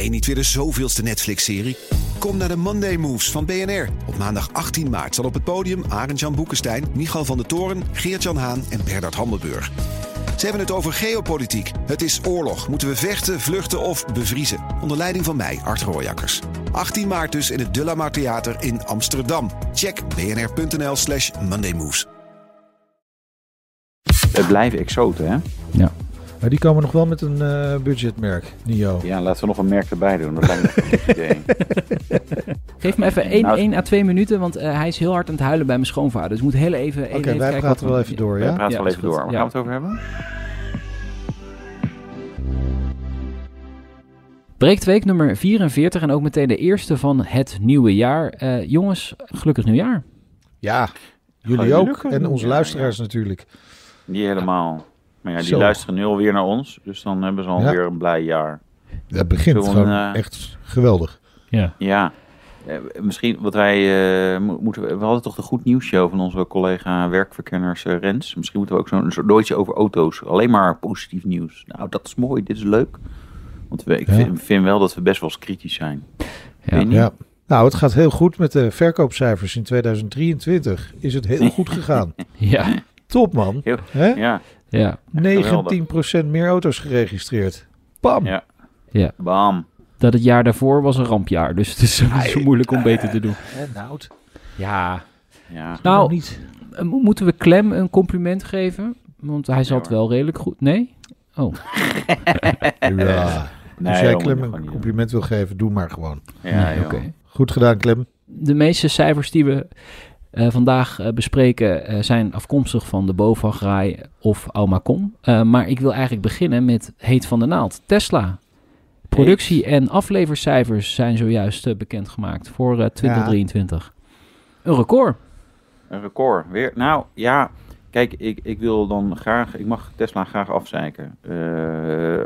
Nee, niet weer de zoveelste Netflix-serie. Kom naar de Monday Moves van BNR. Op maandag 18 maart zal op het podium Arend-Jan Boekenstein, Michal van der Toren, Geert-Jan Haan en Bernard Hammelburg. Ze hebben het over geopolitiek. Het is oorlog. Moeten we vechten, vluchten of bevriezen? Onder leiding van mij, Art Rooijakkers. 18 maart dus in het De La Mar Theater in Amsterdam. Check bnr.nl slash mondaymoves. Het blijven exoten, hè? Ja. Maar die komen nog wel met een uh, budgetmerk, Nio. Ja, laten we nog een merk erbij doen. Dat lijkt me een idee. Geef me even 1 nou, à 2 minuten, want uh, hij is heel hard aan het huilen bij mijn schoonvader. Dus ik moet heel even... Oké, okay, wij praten wel even door, ja? Wij praten ja, wel even door. Waar ja. gaan we het over hebben? Breektweek nummer 44 en ook meteen de eerste van het nieuwe jaar. Uh, jongens, gelukkig nieuwjaar. Ja, jullie ook. En onze luisteraars natuurlijk. Niet helemaal. Maar ja, die luisteren nu alweer naar ons. Dus dan hebben ze alweer ja. een blij jaar. Dat begint gewoon uh, echt geweldig. Ja. Ja. Uh, misschien wat wij uh, moeten. We hadden toch de goed nieuws show van onze collega werkverkenners Rens. Misschien moeten we ook zo'n zo over auto's. Alleen maar positief nieuws. Nou, dat is mooi. Dit is leuk. Want we, ik ja. vind, vind, wel dat we best wel eens kritisch zijn. Ja. ja. Nou, het gaat heel goed met de verkoopcijfers in 2023. Is het heel goed gegaan. ja. Top man. Heel, ja. Ja. 19% meer auto's geregistreerd. Bam. Ja. ja. Bam. Dat het jaar daarvoor was een rampjaar. Dus het is zo moeilijk om beter te doen. nou. Ja. ja. Nou, niet. moeten we Clem een compliment geven? Want hij zat ja, wel redelijk goed. Nee? Oh. ja. Nee, Als jij Clem een compliment wil geven, doe maar gewoon. Ja, oké. Okay. Goed gedaan, Clem. De meeste cijfers die we uh, vandaag uh, bespreken uh, zijn afkomstig van de Bovagraai of Almacom. maar ik wil eigenlijk beginnen met Heet van de Naald. Tesla. Productie- en aflevercijfers zijn zojuist bekendgemaakt voor 2023. Ja. Een record. Een record. Weer. Nou ja, kijk, ik, ik wil dan graag, ik mag Tesla graag afzeiken.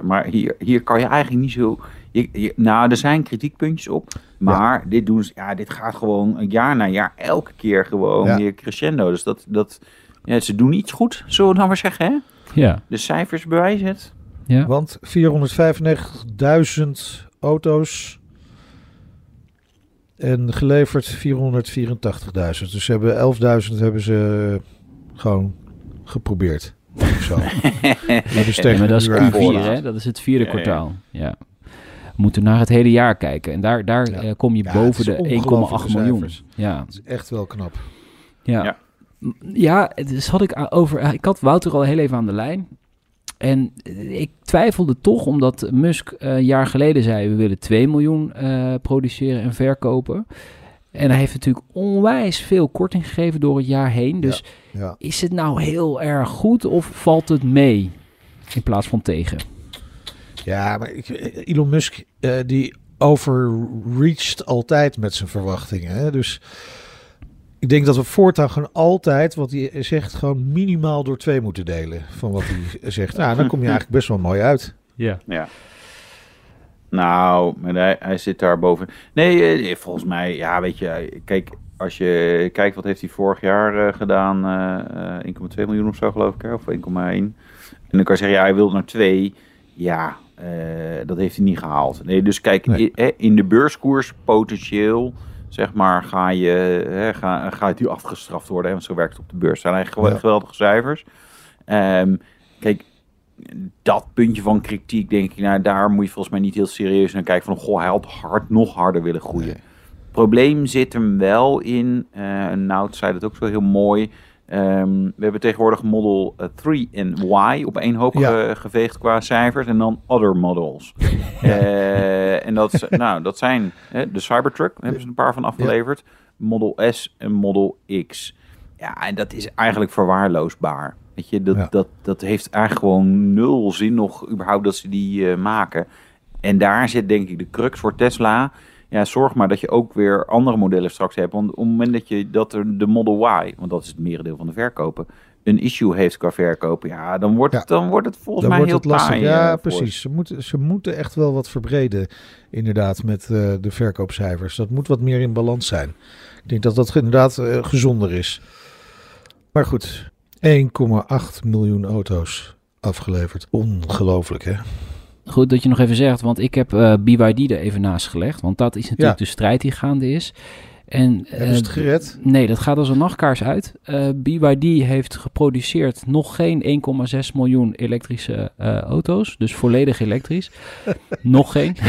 maar hier, hier kan je eigenlijk niet zo je, nou, er zijn kritiekpuntjes op. Maar dit, doen ze, ja, dit gaat gewoon jaar na jaar elke keer gewoon ja. weer crescendo. Dus dat, dat, ja, ze doen iets goed, zullen we dan maar zeggen. Hè? Ja. De cijfers bewijzen het. Ja. Want 495.000 auto's en geleverd 484.000. Dus ze hebben 11.000 hebben ze gewoon geprobeerd. Zo. ja, maar dat is Q4, hè? Dat is het vierde kwartaal. ja moeten naar het hele jaar kijken. En daar, daar ja. uh, kom je ja, boven de 1,8 miljoen. Ja. Dat is echt wel knap. Ja. Ja, ja dus had ik over. Ik had Wouter al heel even aan de lijn. En ik twijfelde toch, omdat Musk uh, een jaar geleden zei: we willen 2 miljoen uh, produceren en verkopen. En hij heeft natuurlijk onwijs veel korting gegeven door het jaar heen. Dus ja, ja. is het nou heel erg goed of valt het mee in plaats van tegen? Ja, maar ik, Elon Musk uh, die overreached altijd met zijn verwachtingen. Hè? Dus ik denk dat we voortaan gewoon altijd wat hij zegt gewoon minimaal door twee moeten delen van wat hij zegt. Nou, dan kom je eigenlijk best wel mooi uit. Ja. Ja. Nou, hij, hij zit daar boven. Nee, eh, volgens mij, ja, weet je, kijk, als je kijkt wat heeft hij vorig jaar uh, gedaan, uh, 1,2 miljoen of zo geloof ik, of 1,1. En dan kan je zeggen, ja, hij wil naar 2. Ja, dat heeft hij niet gehaald. Nee, dus kijk, nee. in, de beurskoers potentieel zeg maar, ga je, hè, ga, gaat u afgestraft worden. Hè, want zo werkt het op de beurs. Zijn eigenlijk ja. geweldige cijfers. Um, kijk, dat puntje van kritiek, denk ik, nou, daar moet je volgens mij niet heel serieus naar kijken. Van, goh, hij had hard, nog harder willen groeien. Nee. Probleem zit hem wel in, uh, Nout zei dat ook zo heel mooi. Um, we hebben tegenwoordig Model 3 uh, en Y op één hoop ja. ge geveegd qua cijfers. En dan other models. ja. uh, en dat, nou, dat zijn hè, de Cybertruck, daar hebben ze een paar van afgeleverd. Ja. Model S en Model X. Ja, en dat is eigenlijk verwaarloosbaar. Weet je, dat, dat, dat heeft eigenlijk gewoon nul zin nog überhaupt dat ze die uh, maken. En daar zit denk ik de crux voor Tesla ja, zorg maar dat je ook weer andere modellen straks hebt. Want op het moment dat je dat er de Model Y, want dat is het merendeel van de verkopen, een issue heeft qua verkopen, ja, dan wordt, ja. het, dan wordt het volgens mij heel het lastig. taai. Ja, uh, precies. Ze moeten, ze moeten echt wel wat verbreden, inderdaad, met uh, de verkoopcijfers. Dat moet wat meer in balans zijn. Ik denk dat dat inderdaad uh, gezonder is. Maar goed, 1,8 miljoen auto's afgeleverd. Ongelooflijk, hè? Goed dat je nog even zegt, want ik heb eh, BYD er even naast gelegd. Want dat is natuurlijk Ja. de strijd die gaande is. En, Hebben ze het eh, gered? Nee, dat gaat als een nachtkaars uit. Eh BYD heeft geproduceerd nog geen 1,6 miljoen elektrische eh, auto's. Dus volledig elektrisch. nog geen.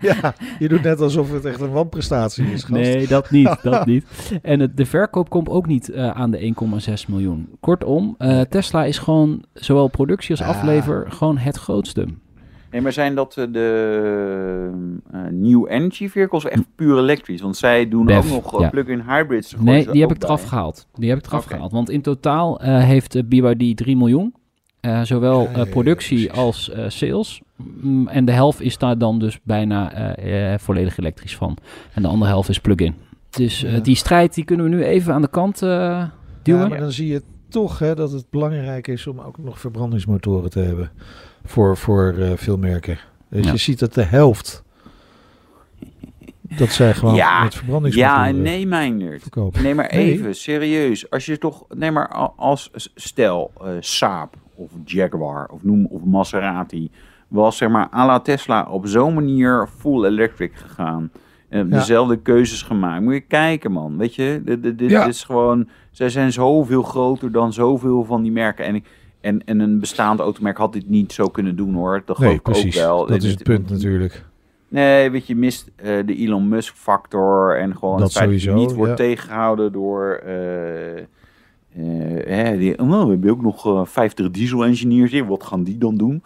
Ja, je doet net alsof het echt een wanprestatie is, gast. Nee, dat niet. Dat niet. En het, de verkoop komt ook niet eh, aan de 1,6 miljoen. Kortom, eh, Tesla is gewoon zowel productie als Ja. aflever gewoon het grootste. Nee, maar zijn dat eh, de eh, New Energy vehicles of echt puur elektrisch? Want zij doen ook nog eh, ja. plug-in hybrids. Nee, die heb ik eraf bij. gehaald. Die heb ik eraf gehaald. Want in totaal eh, heeft eh, BYD 3 miljoen. Eh, zowel productie als eh, sales. Mm, en de helft is daar dan dus bijna volledig elektrisch van. En de andere helft is plug-in. Dus eh, Ja. die strijd die kunnen we nu even aan de kant eh, duwen. Ja, maar dan zie je toch hè, dat het belangrijk is om ook nog verbrandingsmotoren te hebben. Voor, voor eh, veel merken. Dus Ja. je ziet dat de helft... Dat zij gewoon Ja, met verbrandingsmotoren Ja, nee, Meijnerd. verkopen. Nee, maar Nee. even, serieus. Als je toch, nee, maar als stel, eh Saab of Jaguar of noem of Maserati was zeg maar à la Tesla op zo'n manier full electric gegaan. En Ja. dezelfde keuzes gemaakt. Moet je kijken, man. Weet je, dit, dit, dit Ja. is gewoon. Zij zijn zoveel groter dan zoveel van die merken. En, ik- en, en een bestaand automerk had dit niet zo kunnen doen hoor. Dat geloof Nee, ik ook wel. Dat is het punt natuurlijk. Nee, weet je, mist eh, de Elon Musk factor en gewoon Dat het feit dat sowieso, je niet wordt ja. tegengehouden door... hè, die, oh, we hebben ook nog eh 50 diesel engineers hier, wat gaan die dan doen?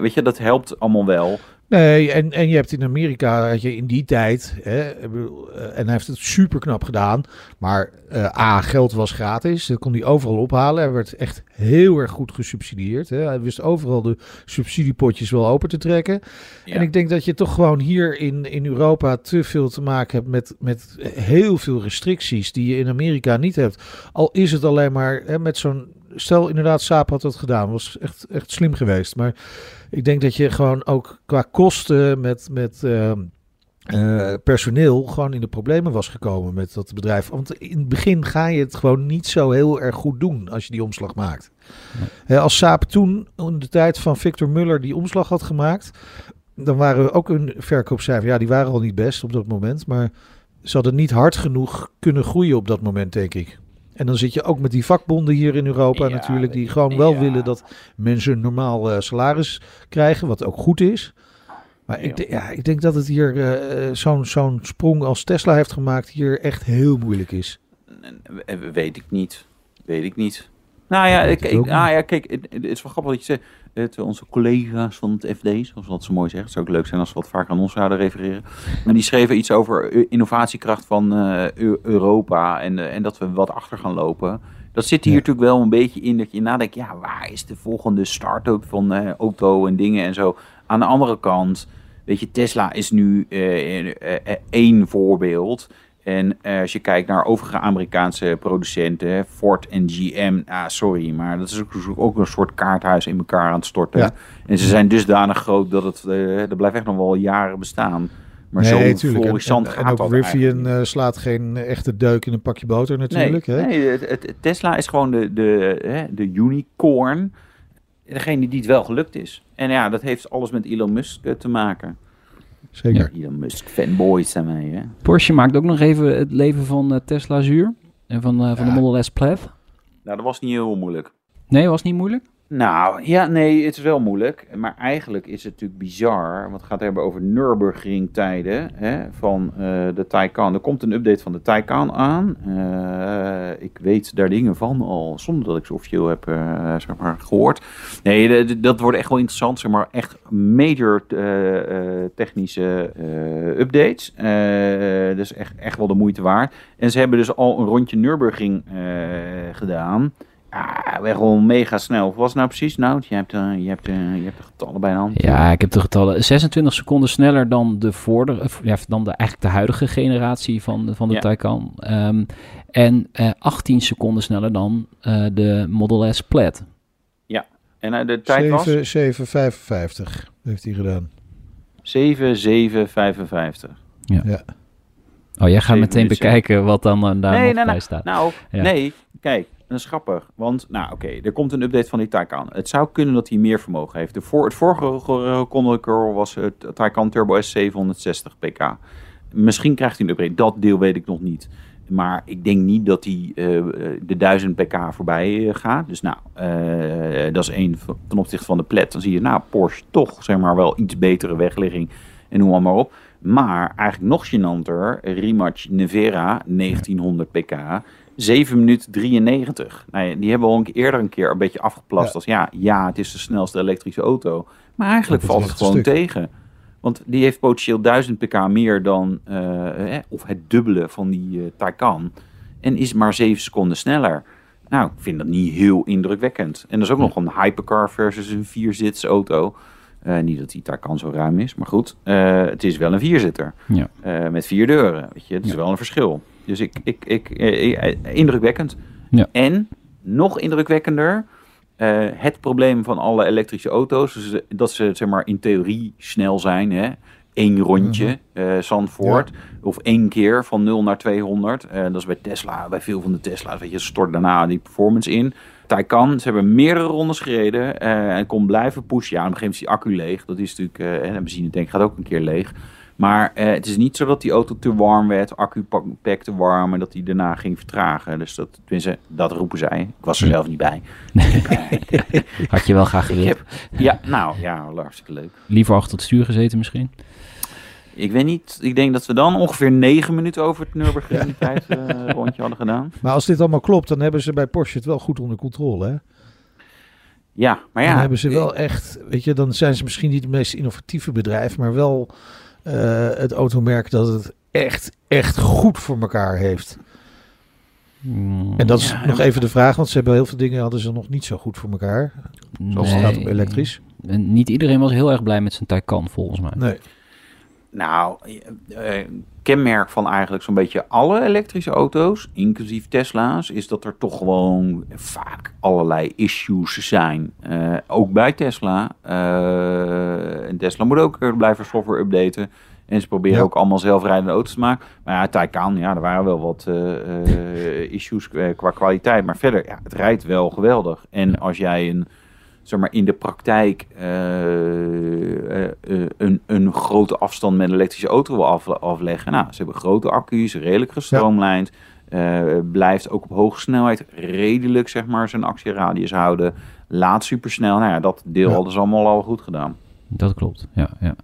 Weet je, dat helpt allemaal wel. Nee, en, en je hebt in Amerika, had je in die tijd, hè, eh, en hij heeft het super knap gedaan, maar eh, A, geld was gratis, dat kon hij overal ophalen. Hij werd echt heel erg goed gesubsidieerd. Hè. Hij wist overal de subsidiepotjes wel open te trekken. Ja. En ik denk dat je toch gewoon hier in, in Europa te veel te maken hebt met, met heel veel restricties die je in Amerika niet hebt. Al is het alleen maar hè, met zo'n. Stel inderdaad, Saab had dat gedaan. Was echt, echt slim geweest. Maar ik denk dat je gewoon ook qua kosten met, met ehm, eh, personeel gewoon in de problemen was gekomen met dat bedrijf. Want in het begin ga je het gewoon niet zo heel erg goed doen als je die omslag maakt. Hè, als Saab toen in de tijd van Victor Muller die omslag had gemaakt, dan waren we ook een verkoopcijfer. Ja, die waren al niet best op dat moment, maar ze hadden niet hard genoeg kunnen groeien op dat moment, denk ik. En dan zit je ook met die vakbonden hier in Europa Ja, natuurlijk, die gewoon wel ja. willen dat mensen een normaal eh, salaris krijgen, wat ook goed is. Maar ik, ja, ik denk dat het hier eh, zo'n zo'n sprong als Tesla heeft gemaakt hier echt heel moeilijk is. Weet ik niet. Weet ik niet. Nou ja, ik, ah, ja kijk, het, het is wel grappig dat je zegt. Het, onze collega's van het FD, zoals dat zo mooi zegt. Het zou ook leuk zijn als ze wat vaker aan ons zouden refereren. Maar die schreven iets over eh, innovatiekracht van eh, Eu- Europa. En, eh, en dat we wat achter gaan lopen. Dat zit hier Ja. natuurlijk wel een beetje in dat je nadenkt. Ja, waar is de volgende start-up van eh, auto en dingen en zo. Aan de andere kant, weet je, Tesla is nu één voorbeeld. En eh, als je kijkt naar overige Amerikaanse producenten, Ford en GM, ah, sorry, maar dat is ook, ook een soort kaarthuis in elkaar aan het storten. Ja. En ze zijn dusdanig groot dat het, eh dat blijft echt nog wel jaren bestaan. Maar zo tuurlijk. En, en, gaat en ook Rivian eh, slaat geen echte deuk in een pakje boter natuurlijk. nee, hè? nee het, het- Tesla is gewoon de, de, hè, de unicorn. Degene die het wel gelukt is. En ja, dat heeft alles met Elon Musk te maken. Zeker. Elon Musk fanboys zijn wij, hè? Porsche maakt ook nog even het leven van eh, Tesla zuur. En van, eh, van de. Model S Plaid. Nou, dat was niet heel moeilijk. Nee, was niet moeilijk? Nou, ja, nee, het is wel moeilijk. Maar eigenlijk is het natuurlijk bizar. Want het gaat hebben over Nürburgring-tijden hè, van eh, de Taycan. Er komt een update van de Taycan aan. Eh, ik weet daar dingen van al, zonder dat ik zo officieel heb eh, zeg maar, gehoord. Nee, dat wordt echt wel interessant. Zeg maar, echt major technische updates. Eh, dus echt, echt wel de moeite waard. En ze hebben dus al een rondje Nürburgring gedaan. Ja, echt wel mega snel. Wat was het nou precies? Nou, je hebt, eh, je, hebt, eh, je hebt de getallen bij de hand. Ja, ik heb de getallen. 26 seconden sneller dan de vorder, of, ja, dan de, eigenlijk de huidige generatie van, de- van de Ja. Taycan. Ehm, en eh 18 seconden sneller dan eh, de Model S Plaid. En eh, de tijd was 7, 755 heeft hij gedaan. 7755. Oh, jij gaat meteen bekijken wat dan eh, daar Nee, nog nee, bij nee. staat. Nou, Ja. nee, kijk. Dat is grappig. Want, nou oké, er komt een update van die Taycan. Het zou kunnen dat hij meer vermogen heeft. De voor, het vorige record was het Taycan Turbo S 760 pk. Misschien krijgt hij een upgrade. Dat deel weet ik nog niet. Maar ik denk niet dat hij uh, de 1000 pk voorbij uh, gaat. Dus nou, dat is één ten opzichte van de plet. Dan zie je, nou, Porsche toch zeg maar wel iets betere wegligging en noem maar, maar op. Maar eigenlijk nog gênanter, Rimac Nevera 1900 pk, 7 minuten 93. Nou die hebben we al eerder een keer een beetje afgeplast ja. als ja, ja, het is de snelste elektrische auto. Maar eigenlijk valt het gewoon tegen. Want die heeft potentieel 1000 pk meer dan, uh, of het dubbele van die uh, Taycan. En is maar 7 seconden sneller. Nou, ik vind dat niet heel indrukwekkend. En dat is ook nog een hypercar versus een vierzits auto. Uh, niet dat die Taycan zo ruim is, maar goed. het is wel een vierzitter. Ja. met vier deuren, weet je. Het is wel een verschil. Dus ik, ik, ik, ik indrukwekkend. Ja. En, nog indrukwekkender... Uh, het probleem van alle elektrische auto's is dat ze zeg maar, in theorie snel zijn. Hè? Eén rondje, uh, Zandvoort. Ja. Of één keer van 0 naar 200. Uh, dat is bij Tesla, bij veel van de Tesla's. Weet je, stort daarna die performance in. Taycan, ze hebben meerdere rondes gereden. eh, en kon blijven pushen. Ja, op een gegeven moment is die accu leeg. Dat is natuurlijk, en de benzinetank gaat ook een keer leeg. Maar uh, het is niet zo dat die auto te warm werd, accupack te warm en dat die daarna ging vertragen. Dus dat, tenminste, dat roepen zij. Ik was er zelf niet bij. Had je wel graag gewild. Ja, nou ja, hartstikke leuk. Liever achter het stuur gezeten misschien? Ik weet niet. Ik denk dat we dan ongeveer negen minuten over het Nürburgring tijd uh, rondje hadden gedaan. Maar als dit allemaal klopt, dan hebben ze bij Porsche het wel goed onder controle, hè? Ja, maar ja. Dan hebben ze wel echt, weet je, dan zijn ze misschien niet het meest innovatieve bedrijf, maar wel het automerk dat het echt, echt goed voor elkaar heeft. Mm, En dat is ja, nog even de vraag, want ze hebben heel veel dingen hadden ze nog niet zo goed voor elkaar. Zoals nee. het gaat op elektrisch. En niet iedereen was heel erg blij met zijn Taycan, volgens mij. Nee. Nou, uh, kenmerk van eigenlijk zo'n beetje alle elektrische auto's, inclusief Tesla's, is dat er toch gewoon vaak allerlei issues zijn. Uh, ook bij Tesla. Uh, en Tesla moet ook blijven software updaten. En ze proberen ja. ook allemaal zelfrijdende auto's te maken. Maar ja, Taycan, ja, er waren wel wat uh, issues qua kwaliteit. Maar verder, ja, het rijdt wel geweldig. En als jij een, zeg maar, in de praktijk uh, een, een grote afstand met een elektrische auto wil af, afleggen. Nou, ze hebben grote accu's, redelijk gestroomlijnd. Blijft ook op hoge snelheid redelijk, zeg maar, zijn actieradius houden. Laat supersnel. Nou ja, dat deel ja. hadden ze allemaal al goed gedaan. Dat klopt, ja, ja.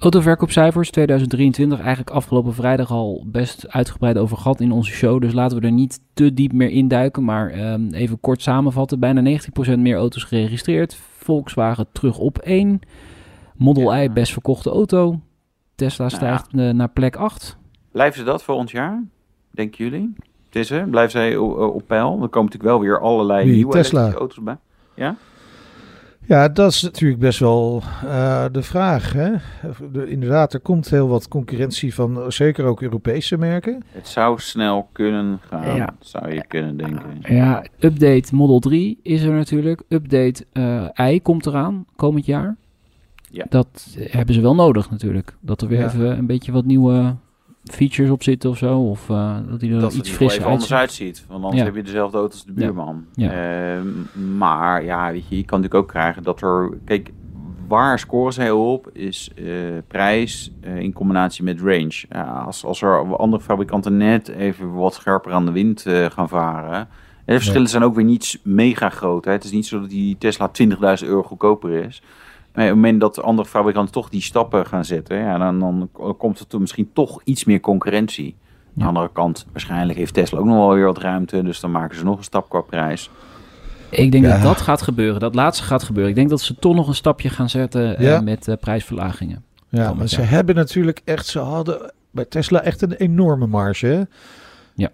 Autoverkoopcijfers 2023, eigenlijk afgelopen vrijdag al best uitgebreid over gehad in onze show. Dus laten we er niet te diep meer induiken. Maar um, even kort samenvatten. Bijna 90% meer auto's geregistreerd. Volkswagen terug op 1. Model ja. I best verkochte auto. Tesla stijgt nou ja. naar plek 8. Blijven ze dat volgend jaar? Denken jullie? Het is er. Blijven zij op peil? Er komen natuurlijk wel weer allerlei Wie, nieuwe Tesla? auto's bij. Ja? Ja, dat is natuurlijk best wel uh, de vraag. Hè? De, inderdaad, er komt heel wat concurrentie van zeker ook Europese merken. Het zou snel kunnen gaan, ja. zou je kunnen denken. Ja, update Model 3 is er natuurlijk. Update uh, i komt eraan komend jaar. Ja. Dat hebben ze wel nodig natuurlijk. Dat er weer ja. even een beetje wat nieuwe features op zitten of zo. Of uh, dat hij er dat iets er frisser anders uitziet. Want anders ja. heb je dezelfde auto als de buurman. Ja. Uh, maar ja, weet je, je kan natuurlijk ook krijgen dat er... Kijk, waar scoren ze heel op is uh, prijs in combinatie met range. als, als er andere fabrikanten net even wat scherper aan de wind gaan varen... En de verschillen zijn ook weer niet mega groot. Hè. Het is niet zo dat die Tesla 20.000 euro goedkoper is. Maar op het moment dat andere fabrikanten toch die stappen gaan zetten, ja, dan, dan komt er toen misschien toch iets meer concurrentie. Aan de andere kant, waarschijnlijk heeft Tesla ook nog wel weer wat ruimte, dus dan maken ze nog een stap qua prijs. Ik denk ja. dat dat gaat gebeuren, dat laatste gaat gebeuren. Ik denk dat ze toch nog een stapje gaan zetten ja. uh, met uh, prijsverlagingen. Ja, maar ze hebben natuurlijk echt, ze hadden bij Tesla echt een enorme marge. Hè? Ja.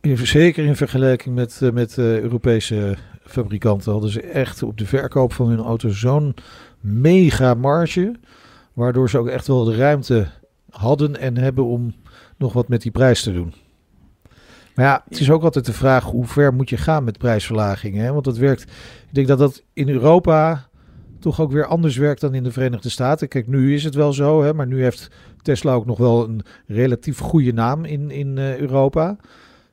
In, zeker in vergelijking met, uh, met Europese fabrikanten hadden ze echt op de verkoop van hun auto zo'n mega marge. Waardoor ze ook echt wel de ruimte hadden en hebben om nog wat met die prijs te doen. Maar ja, het is ook altijd de vraag hoe ver moet je gaan met prijsverlagingen. Hè? Want dat werkt. Ik denk dat dat in Europa toch ook weer anders werkt dan in de Verenigde Staten. Kijk, nu is het wel zo, hè? maar nu heeft Tesla ook nog wel een relatief goede naam in, in uh, Europa.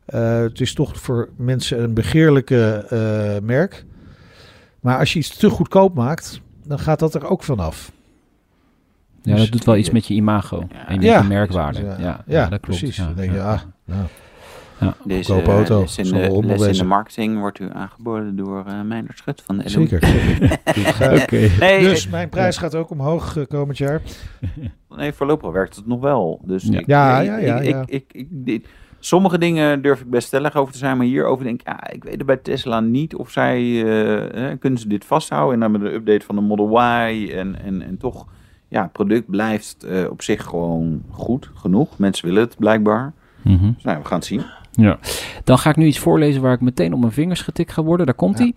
Eh, het is toch voor mensen een begeerlijke eh, merk. Maar als je iets te goedkoop maakt, dan gaat dat er ook vanaf. Ja, Dus- dat doet wel iets met je imago Ja. en met Ja. je merkwaarde. Ja, Ja, ja, dat klopt. precies. Ja, Dan denk je, ja. ah, nou, Deze Goedkope auto. les in de, les in de marketing wordt u aangeboden door uh, Meijner Schut van de LO. zeker. zeker. Oké. Nee, Dus mijn prijs gaat ook omhoog eh, komend jaar. nee, voorlopig werkt het nog wel. Dus Ja. ik, Ja, ja, ja, ik, ja. Ik, ik, ik- dit- sommige dingen durf ik best stellig over te zijn, maar hierover denk ik, ja, ik weet het bij Tesla niet of zij, eh, eh, kunnen ze dit vasthouden? En dan met de update van de Model Y en, en, en toch, ja, het product blijft eh, op zich gewoon goed genoeg. Mensen willen het blijkbaar. Mhm. Dus nou, we gaan het zien. Ja. Dan ga ik nu iets voorlezen waar ik meteen op mijn vingers getikt ga worden. Daar komt Ja. hij.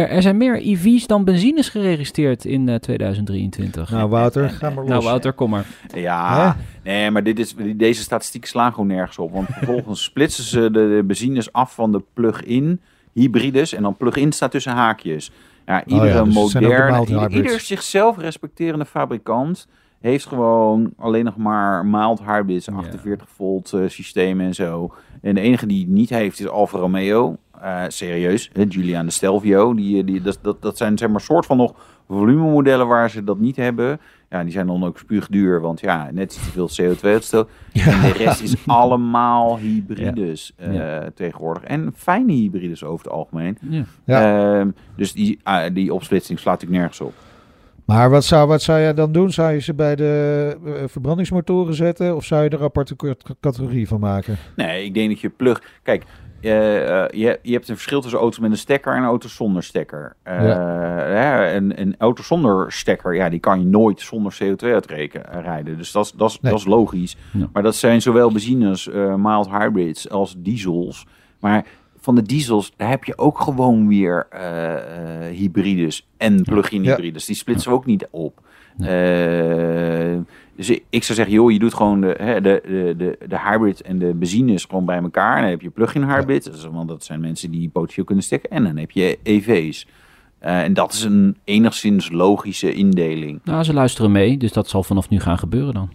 Er, er zijn meer EV's dan benzines geregistreerd in eh, 2023. Nou, Wouter, ga maar los. Nou, Wouter, kom maar. Ja, nee, maar dit is, deze statistieken slaan gewoon nergens op. Want vervolgens splitsen ze de, de benzines af van de plug-in hybrides. En dan plug-in staat tussen haakjes. Ja, iedere dus zijn ook de moderne, ieder zichzelf respecterende fabrikant heeft gewoon alleen nog maar mild hybrids, Ja. 48 volt eh, systemen en zo. En de enige die het niet heeft is Alfa Romeo. Eh, serieus, hè, Giuliano de Stelvio. Die, die, dat, dat, dat zijn zeg maar soort van nog volumemodellen waar ze dat niet hebben. Ja, die zijn dan ook spuugduur, want ja, net iets te veel CO2-uitstoot. En de rest is allemaal hybrides eh, Ja. tegenwoordig. En fijne hybrides over het algemeen. Ja. Ja. Ehm, dus die, ah, die opsplitsing slaat natuurlijk nergens op. Maar wat zou, wat zou jij dan doen? Zou je ze bij de eh, verbrandingsmotoren zetten? Of zou je er een aparte cat- categorie van maken? Nee, ik denk dat je plug... Kijk, eh, eh, je, je hebt een verschil tussen auto's met een stekker en auto's zonder stekker. Eh, hè, een, een auto zonder stekker, ja, die kan je nooit zonder CO2 uitreken rijden. Dus dat, is- dat, is- Nee. dat is logisch. Ja. Maar dat zijn zowel benzines, eh mild hybrids als diesels. Maar van de diesels, daar heb je ook gewoon weer eh, eh, hybrides en plug-in Ja. hybrides. Die splitsen we ook niet op. Eh, dus ik, zou zeggen, joh, je doet gewoon de, hè, de, de, de, de hybrid en de benzines gewoon bij elkaar. En dan heb je plug-in hybrids, is- want dat zijn mensen die potentieel kunnen stekken. En dan heb je EV's. Eh, en dat is een enigszins logische indeling. Nou, ze luisteren mee, dus dat zal vanaf nu gaan gebeuren dan.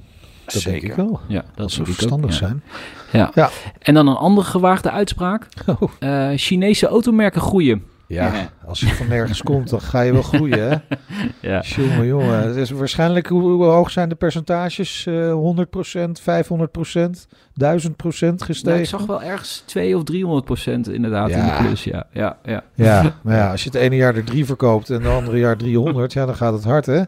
Dat denk ik wel. Ja, dat ook, verstandig ja. zijn. Ja. Ja. En dan een andere gewaagde uitspraak. Oh. Eh, Chinese automerken groeien. Ja, als je van nergens komt, dan ga je wel groeien, hè? Ja. Jongen, jongen. Het is waarschijnlijk, hoe, hoe hoog zijn de percentages? Eh 100%, 500%, 1000% gestegen? Nou, ik zag wel ergens 2 of 300 procent inderdaad in Ja. de plus. Ja, ja, ja. Ja, maar ja, als je het ene jaar er drie verkoopt en de andere jaar 300, ja, dan gaat het hard, hè? ja,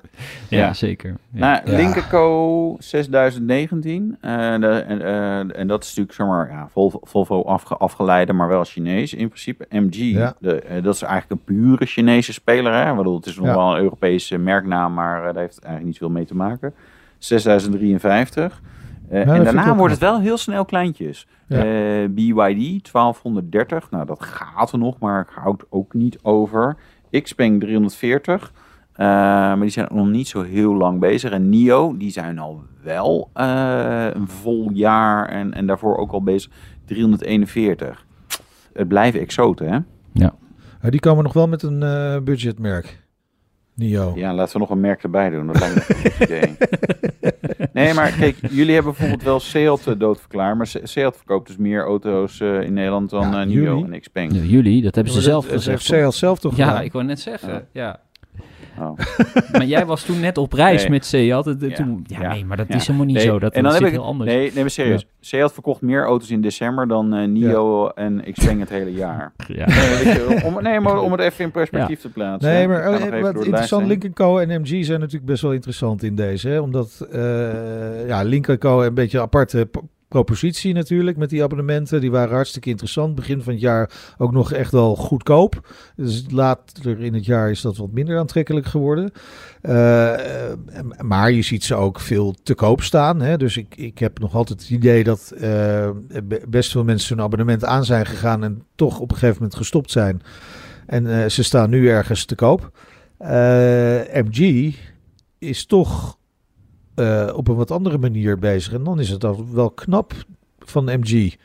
Ja. zeker. Ja. Nou, Ja. Linkerco 6019. eh, en, eh, en dat is natuurlijk, zeg maar, ja, Volvo, Volvo afge, afgeleide, maar wel Chinees in principe. MG, Ja. de, eh, dat is eigenlijk een pure Chinese speler. Hè? Bedoel, het is nog Ja. wel een Europese merknaam, maar eh, daar heeft het eigenlijk niet veel mee te maken. 6053. Eh, en daarna wordt het wel heel snel kleintjes. Ja. Eh, BYD 1230. Nou, dat gaat er nog, maar ik houd ook niet over. Xpeng 340. Eh, maar die zijn nog niet zo heel lang bezig. En NIO, die zijn al wel eh, een vol jaar en, en daarvoor ook al bezig. 341. Het blijven exoten, hè? Ja, die komen nog wel met een eh, budgetmerk. NIO. Ja, laten we nog een merk erbij doen. Dat lijkt me een goed idee. Nee, maar kijk, jullie hebben bijvoorbeeld wel Seat eh, doodverklaard. Maar Se- Seat verkoopt dus meer auto's eh, in Nederland dan Ja, eh, NIO en Xpeng. Ja, jullie, dat hebben ze zelf dat gezegd. heeft Seat zelf toch Ja, gedaan? ik wou net zeggen. Ja. Oh. Maar jij was toen net op reis Nee. met Seat. Het- Ja. Toen, ja, Ja. nee, maar dat Ja. is helemaal niet Nee, zo. Dat, en dan dat heb zit ik, heel anders. Nee, nee, maar serieus. Seat verkocht meer auto's in december dan eh, NIO en Xpeng het hele jaar. Ja. Je, om, nee, maar om het even in perspectief te plaatsen. Nee, Ik maar nog eh, wat interessant. Lincoln Co. en MG zijn natuurlijk best wel interessant in deze. Hè? Omdat eh ja, Lincoln Co. een beetje een aparte propositie natuurlijk met die abonnementen. Die waren hartstikke interessant. Begin van het jaar ook nog echt wel goedkoop. Dus later in het jaar is dat wat minder aantrekkelijk geworden. Eh, maar je ziet ze ook veel te koop staan. Hè? Dus ik, ik heb nog altijd het idee dat eh, be- best veel mensen hun abonnement aan zijn gegaan en toch op een gegeven moment gestopt zijn. En eh, ze staan nu ergens te koop. MG is toch eh, op een wat andere manier bezig. En dan is het al wel knap van MG.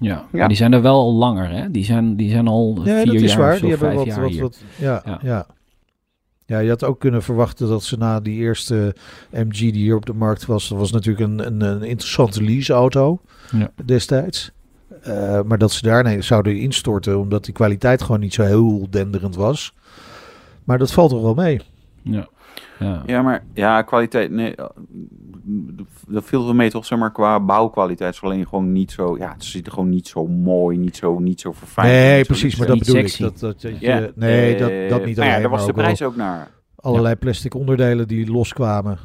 Ja, maar die zijn er wel al langer, hè? Die zijn, die zijn al Ja, vier dat is jaar waar. of zo, Die hebben vijf wat, jaar wat, ja, Ja. ja. ja. je had ook kunnen verwachten dat ze na die eerste MG die hier op de markt was, dat was natuurlijk een, een, een interessante leaseauto Ja. destijds. Eh, maar dat ze daarna zouden instorten omdat die kwaliteit gewoon niet zo heel denderend was. Maar dat valt toch wel mee. Ja. Ja. Ja, maar ja, kwaliteit. Nee, eh, dat viel wel mee toch, zeg maar, qua bouwkwaliteit is alleen gewoon niet zo. Ja, het ziet er gewoon niet zo mooi, niet zo, niet zo verfijnd. nee, niet zo precies. Maar niet dat niet bedoel sexy. ik. Dat, dat, dat je- nee, dat, eh, dat niet maar alleen. ja, daar was maar de prijs ook naar. allerlei plastic onderdelen die loskwamen.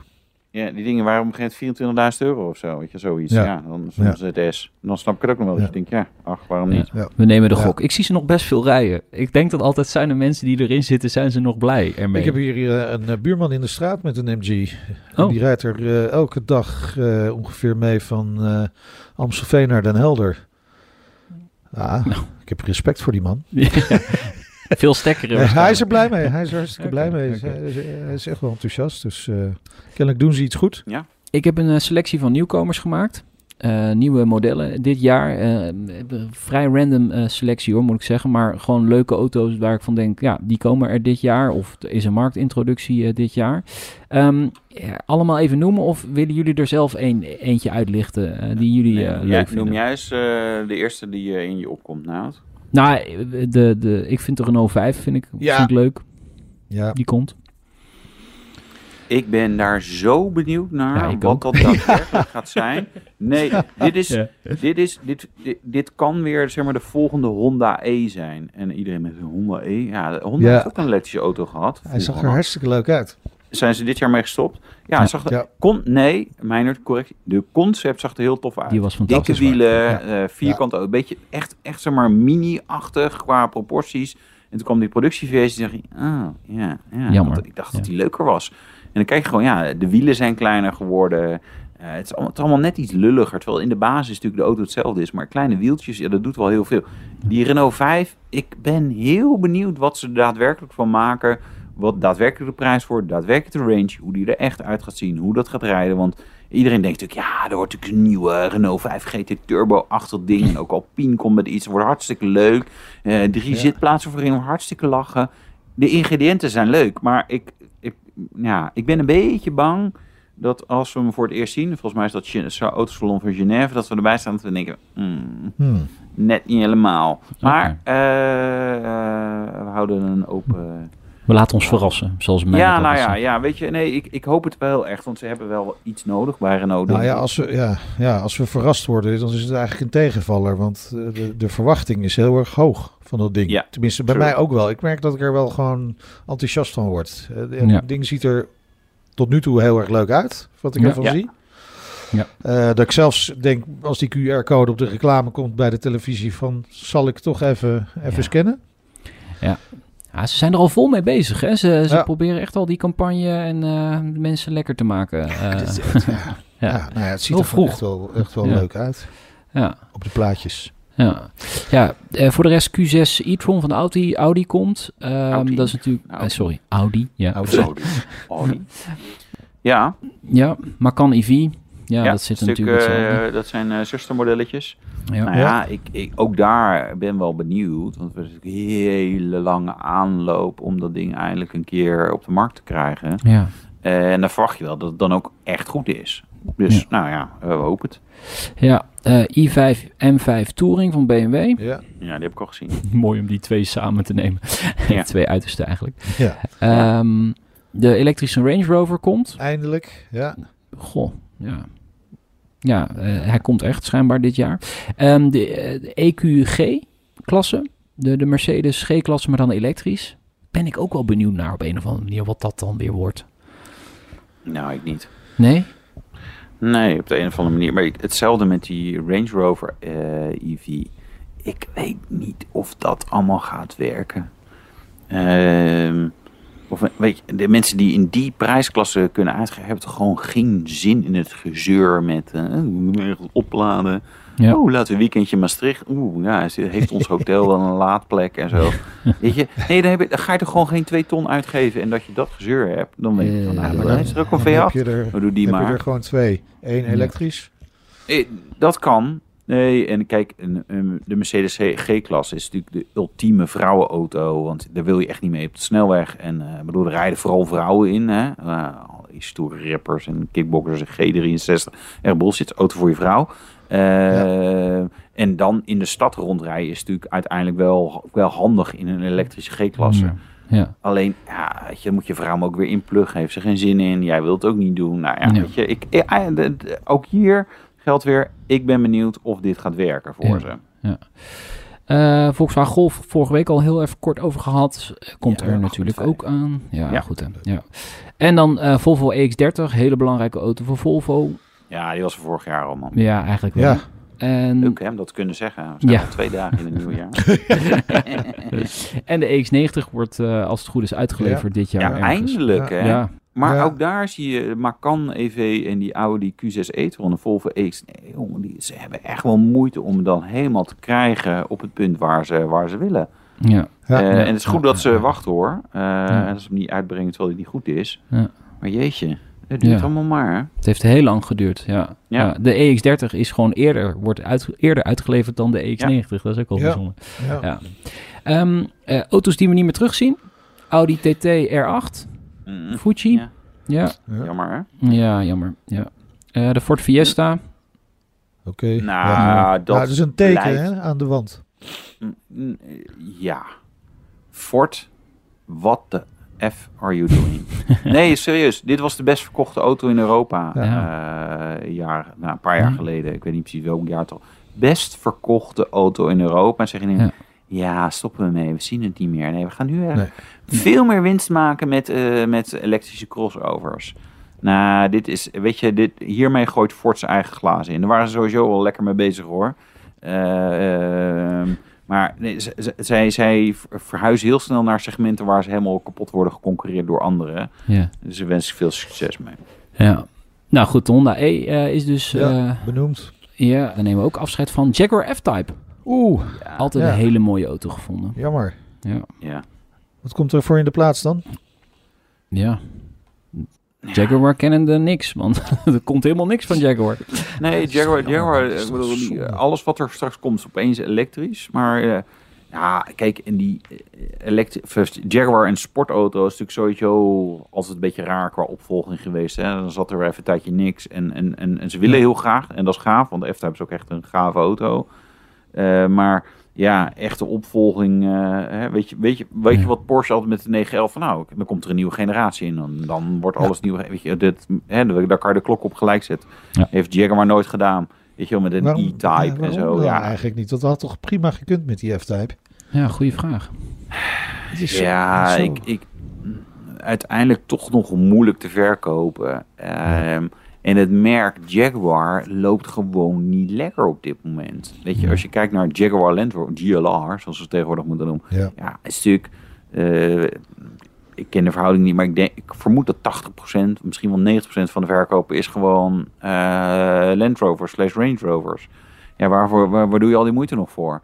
Ja, die dingen waren op een gegeven moment 24.000 euro of zo, weet je, zoiets. Ja. Ja, dan soms het S. Dan snap ik het ook nog wel. Dat Ja. je denkt, ja, ach, waarom Ja. niet? We nemen de Ja. gok. Ik zie ze nog best veel rijden. Ik denk dat altijd zijn de mensen die erin zitten, zijn ze nog blij ermee. Ik heb hier eh, een eh, buurman in de straat met een MG. Oh. Die rijdt er eh, elke dag eh, ongeveer mee van eh Amstelveen naar Den Helder. Ah, Nou. ik heb respect voor die man. Veel stekkeren. Hij is er blij mee. Hij is er hartstikke blij mee. Hij, is, hij is echt wel enthousiast. Dus eh, kennelijk doen ze iets goed. Ik heb een eh, selectie van nieuwkomers gemaakt. Eh, nieuwe modellen dit jaar. Eh, vrij random eh, selectie hoor, moet ik zeggen. Maar gewoon leuke auto's waar ik van denk, ja, die komen er dit jaar. Of er is een marktintroductie dit jaar. Ehm, ja, allemaal even noemen of willen jullie er zelf een, eentje uitlichten die jullie eh, ja, leuk vinden? noem jij eens eh, de eerste die in je opkomt, nou. Nou, de, de, ik vind de Renault 5 vind ik, Ja. vind ik leuk. Ja. Die komt. Ik ben daar zo benieuwd naar Ja, wat ook. dat daadwerkelijk gaat zijn. Nee, dit is, Ja. dit, is dit, dit, dit kan weer zeg maar de volgende Honda E zijn. En iedereen met een Honda E. Ja, de Honda Ja. heeft ook een elektrische auto gehad. Hij zag er hartstikke leuk uit. Zijn ze dit jaar mee gestopt? Ja, zag Ja. kon, nee, Meijnert, correct. De concept zag er heel tof uit. Die was Dikke fantastisch. waar. wielen, Ja. eh, vierkant, een beetje echt, echt zeg maar mini-achtig qua proporties. En toen kwam die productieversie en dacht ik, ah, ja, ja. Jammer. Want ik dacht dat die leuker was. En dan kijk je gewoon, ja, de wielen zijn kleiner geworden. Eh, het, is allemaal, het is allemaal net iets lulliger. Terwijl in de basis natuurlijk de auto hetzelfde is. Maar kleine wieltjes, ja, dat doet wel heel veel. Die Renault 5, ik ben heel benieuwd wat ze er daadwerkelijk van maken. Wat daadwerkelijk de prijs wordt, daadwerkelijk de range. Hoe die er echt uit gaat zien, hoe dat gaat rijden. Want iedereen denkt natuurlijk, ja, er wordt natuurlijk een nieuwe Renault 5 GT Turbo-achtig ding. En ook Alpine komt met iets, wordt hartstikke leuk. Eh, drie Ja. zitplaatsen voorin, hartstikke lachen. De ingrediënten zijn leuk, maar ik, ik, ja, ik ben een beetje bang dat als we hem voor het eerst zien, volgens mij is dat Gen- zo'n autosalon van Genève, dat we erbij staan dat we denken, hmm, Hmm. net niet helemaal. Maar eh, eh, we houden een open... We laten ons verrassen, zoals mij Ja, dat nou ja, ja, weet je, nee, ik, ik hoop het wel heel erg, want ze hebben wel iets nodig bij Renault. Nou ja als, we, ja, ja, als we verrast worden, dan is het eigenlijk een tegenvaller. Want eh, de, de verwachting is heel erg hoog van dat ding. Ja, Tenminste, bij true. mij ook wel. Ik merk dat ik er wel gewoon enthousiast van word. Eh, Het Ja. ding ziet er tot nu toe heel erg leuk uit, wat ik Ja. ervan Ja. zie. Ja. Eh, dat ik zelfs denk, als die QR-code op de reclame komt bij de televisie, van zal ik toch even, even Ja. scannen? Ja, ze zijn er al vol mee bezig. Hè? Ze, ze Ja. proberen echt al die campagne en eh, de mensen lekker te maken. Eh, echt, ja. ja. Ja, nou ja, het ziet Heel er vroeg. echt wel, echt wel Ja. leuk uit ja. op de plaatjes. Ja, ja eh, voor de rest Q6 e-tron van de Audi, Audi komt. Ehm, Audi. Dat is natuurlijk... eh, Audi. sorry, Audi. Ja, Audi. Audi. Audi. Ja, ja Macan EV. Ja, ja, dat zit stuk, natuurlijk eh, dat zijn eh zustermodelletjes. Ja. Nou ja, ik, ik, ook daar ben wel benieuwd. Want we hebben natuurlijk een hele lange aanloop om dat ding eindelijk een keer op de markt te krijgen. ja. Eh, en dan verwacht je wel dat het dan ook echt goed is. Dus Ja. nou ja, we hopen het. Ja, eh, i5 M5 Touring van BMW. Ja, Ja, die heb ik al gezien. Mooi om die twee samen te nemen. Ja. twee uiterste eigenlijk. ja. Ehm, de elektrische Range Rover komt. eindelijk. Ja. Goh, ja. Ja, eh, hij komt echt schijnbaar dit jaar. Ehm, de, eh, de EQG-klasse, de, de Mercedes G-klasse, maar dan elektrisch. Ben ik ook wel benieuwd naar op een of andere manier wat dat dan weer wordt. Nou, ik niet. Nee? Nee, op de een of andere manier. Maar hetzelfde met die Range Rover eh, EV. Ik weet niet of dat allemaal gaat werken. Ehm, of weet je, de mensen die in die prijsklasse kunnen uitgeven, hebben toch gewoon geen zin in het gezeur met eh, ergens opladen. Ja. Oeh, laten we een weekendje Maastricht. Oeh, ja, is- heeft ons hotel wel een laadplek en zo. Weet je, nee, dan, heb je, dan ga je toch gewoon geen twee ton uitgeven en dat je dat gezeur hebt. Dan weet je van, Eh, nou, maar dan is er ook een Dan heb V8. je er, We doen die heb je maar. er gewoon twee. Eén elektrisch. Eh, Dat kan. Nee, en kijk, de Mercedes G-klasse is natuurlijk de ultieme vrouwenauto. Want daar wil je echt niet mee op de snelweg. En ik bedoel, er rijden vooral vrouwen in. Hè? Die stoere rappers en kickboxers en G63. Echt bullshit, auto voor je vrouw. Eh, En dan in de stad rondrijden is natuurlijk uiteindelijk wel, wel handig in een elektrische G-klasse. Ja. Ja. Alleen, ja, weet je, moet je vrouw hem ook weer inpluggen. Heeft ze geen zin in. Jij wilt het ook niet doen. Nou ja, Ja. weet je, ik, ook hier geldt weer. Ik ben benieuwd of dit gaat werken voor Ja. ze. Eh, Volkswagen Golf, vorige week al heel even kort over gehad. Eh, Komt Ja, er natuurlijk ook aan. Ja, Ja. goed hè. Ja. En dan eh, Volvo EX30, hele belangrijke auto voor Volvo. Ja, die was er vorig jaar al, man. Ja, eigenlijk wel. Ja. En, Leuk hè, om dat kunnen zeggen. We zijn Ja. al twee dagen in het nieuwe jaar. en de EX90 wordt, eh, als het goed is, uitgeleverd dit jaar. Ja, ergens. eindelijk Ja. hè. Ja, Maar Ja. ook daar zie je Macan EV en die Audi Q6 e-tron en Volvo X. Nee, jongen, die, ze hebben echt wel moeite om het dan helemaal te krijgen op het punt waar ze, waar ze willen. ja. Ja. Eh, Ja. en het is goed dat ze wachten hoor. Eh, En dat ze hem niet uitbrengen terwijl hij niet goed is. Ja. Maar jeetje, het duurt Ja. allemaal maar. hè. Het heeft heel lang geduurd, ja. Ja. ja. de EX30 is gewoon eerder, wordt uit, eerder uitgeleverd dan de EX90. Dat is ook wel Ja. bijzonder. Ja. Ja. Ehm, eh, auto's die we niet meer terugzien. Audi TT R8, Mm, Fuji. Ja. Ja, Ja. Jammer hè. ja jammer. Ja. Eh, de Ford Fiesta. Oké. Nou, ja. dat Nou, is een teken hè, aan de wand. Mm, mm, Ja. Ford, what the F are you doing? nee, serieus. Dit was de best verkochte auto in Europa. Ja. eh, een jaar, nou, een paar jaar geleden. Ik weet niet precies welk jaar toch. Best verkochte auto in Europa. En zeg je nu, Ja. Ja. stoppen we mee. We zien het niet meer. Nee, we gaan nu echt Nee. veel meer winst maken met, eh, met elektrische crossovers. Nou, dit is, weet je, dit, hiermee gooit Ford zijn eigen glazen in. Daar waren ze sowieso wel lekker mee bezig hoor. Eh, ehm, maar nee, zij, zij verhuizen heel snel naar segmenten waar ze helemaal kapot worden geconcurreerd door anderen. Ja. Dus daar wens ik veel succes mee. ja. Nou goed, de Honda E eh, is dus... Ja. Ja. Benoemd. ja, daar nemen we ook afscheid van. Jaguar F-Type. Oeh, Altijd Ja. een hele mooie auto gevonden. jammer. Ja. Ja. Wat komt er voor in de plaats dan? ja. Jaguar kennende niks, want er komt helemaal niks van Jaguar. Nee, Jaguar, Jaguar ik bedoel, eh, alles wat er straks komt is opeens elektrisch. Maar eh, ja, kijk, in die eh, first, Jaguar en sportauto is natuurlijk sowieso altijd een beetje raar qua opvolging geweest. Hè? Dan zat er weer even een tijdje niks. En, en, en, en ze willen heel graag, en dat is gaaf, want de F-Type is ook echt een gave auto. Eh, maar ja, echte opvolging. eh, hè, weet je, weet je, weet je Ja. wat Porsche altijd met de 911 van nou, dan komt er een nieuwe generatie in. Dan, dan wordt alles nieuw. Weet je, dit, hè, daar kan je de klok op gelijk zetten. Ja. Heeft Jaguar nooit gedaan. Weet je wel, met een Waarom- E-Type ja, en zo. Ja, eigenlijk niet. Dat had toch prima gekund met die F-Type? Ja, goede vraag. Het is zo- ja zo- ik, ik, uiteindelijk toch nog moeilijk te verkopen. Ehm, En het merk Jaguar loopt gewoon niet lekker op dit moment. Weet je, als je kijkt naar Jaguar Land Rover, GLR, zoals we het tegenwoordig moeten noemen. Ja. Ja, een stuk. eh, ik ken de verhouding niet, maar ik, denk, ik vermoed dat 80%, misschien wel 90% van de verkopen is gewoon eh Land Rovers slash Range Rovers. Ja, waarvoor, waar, waar doe je al die moeite nog voor?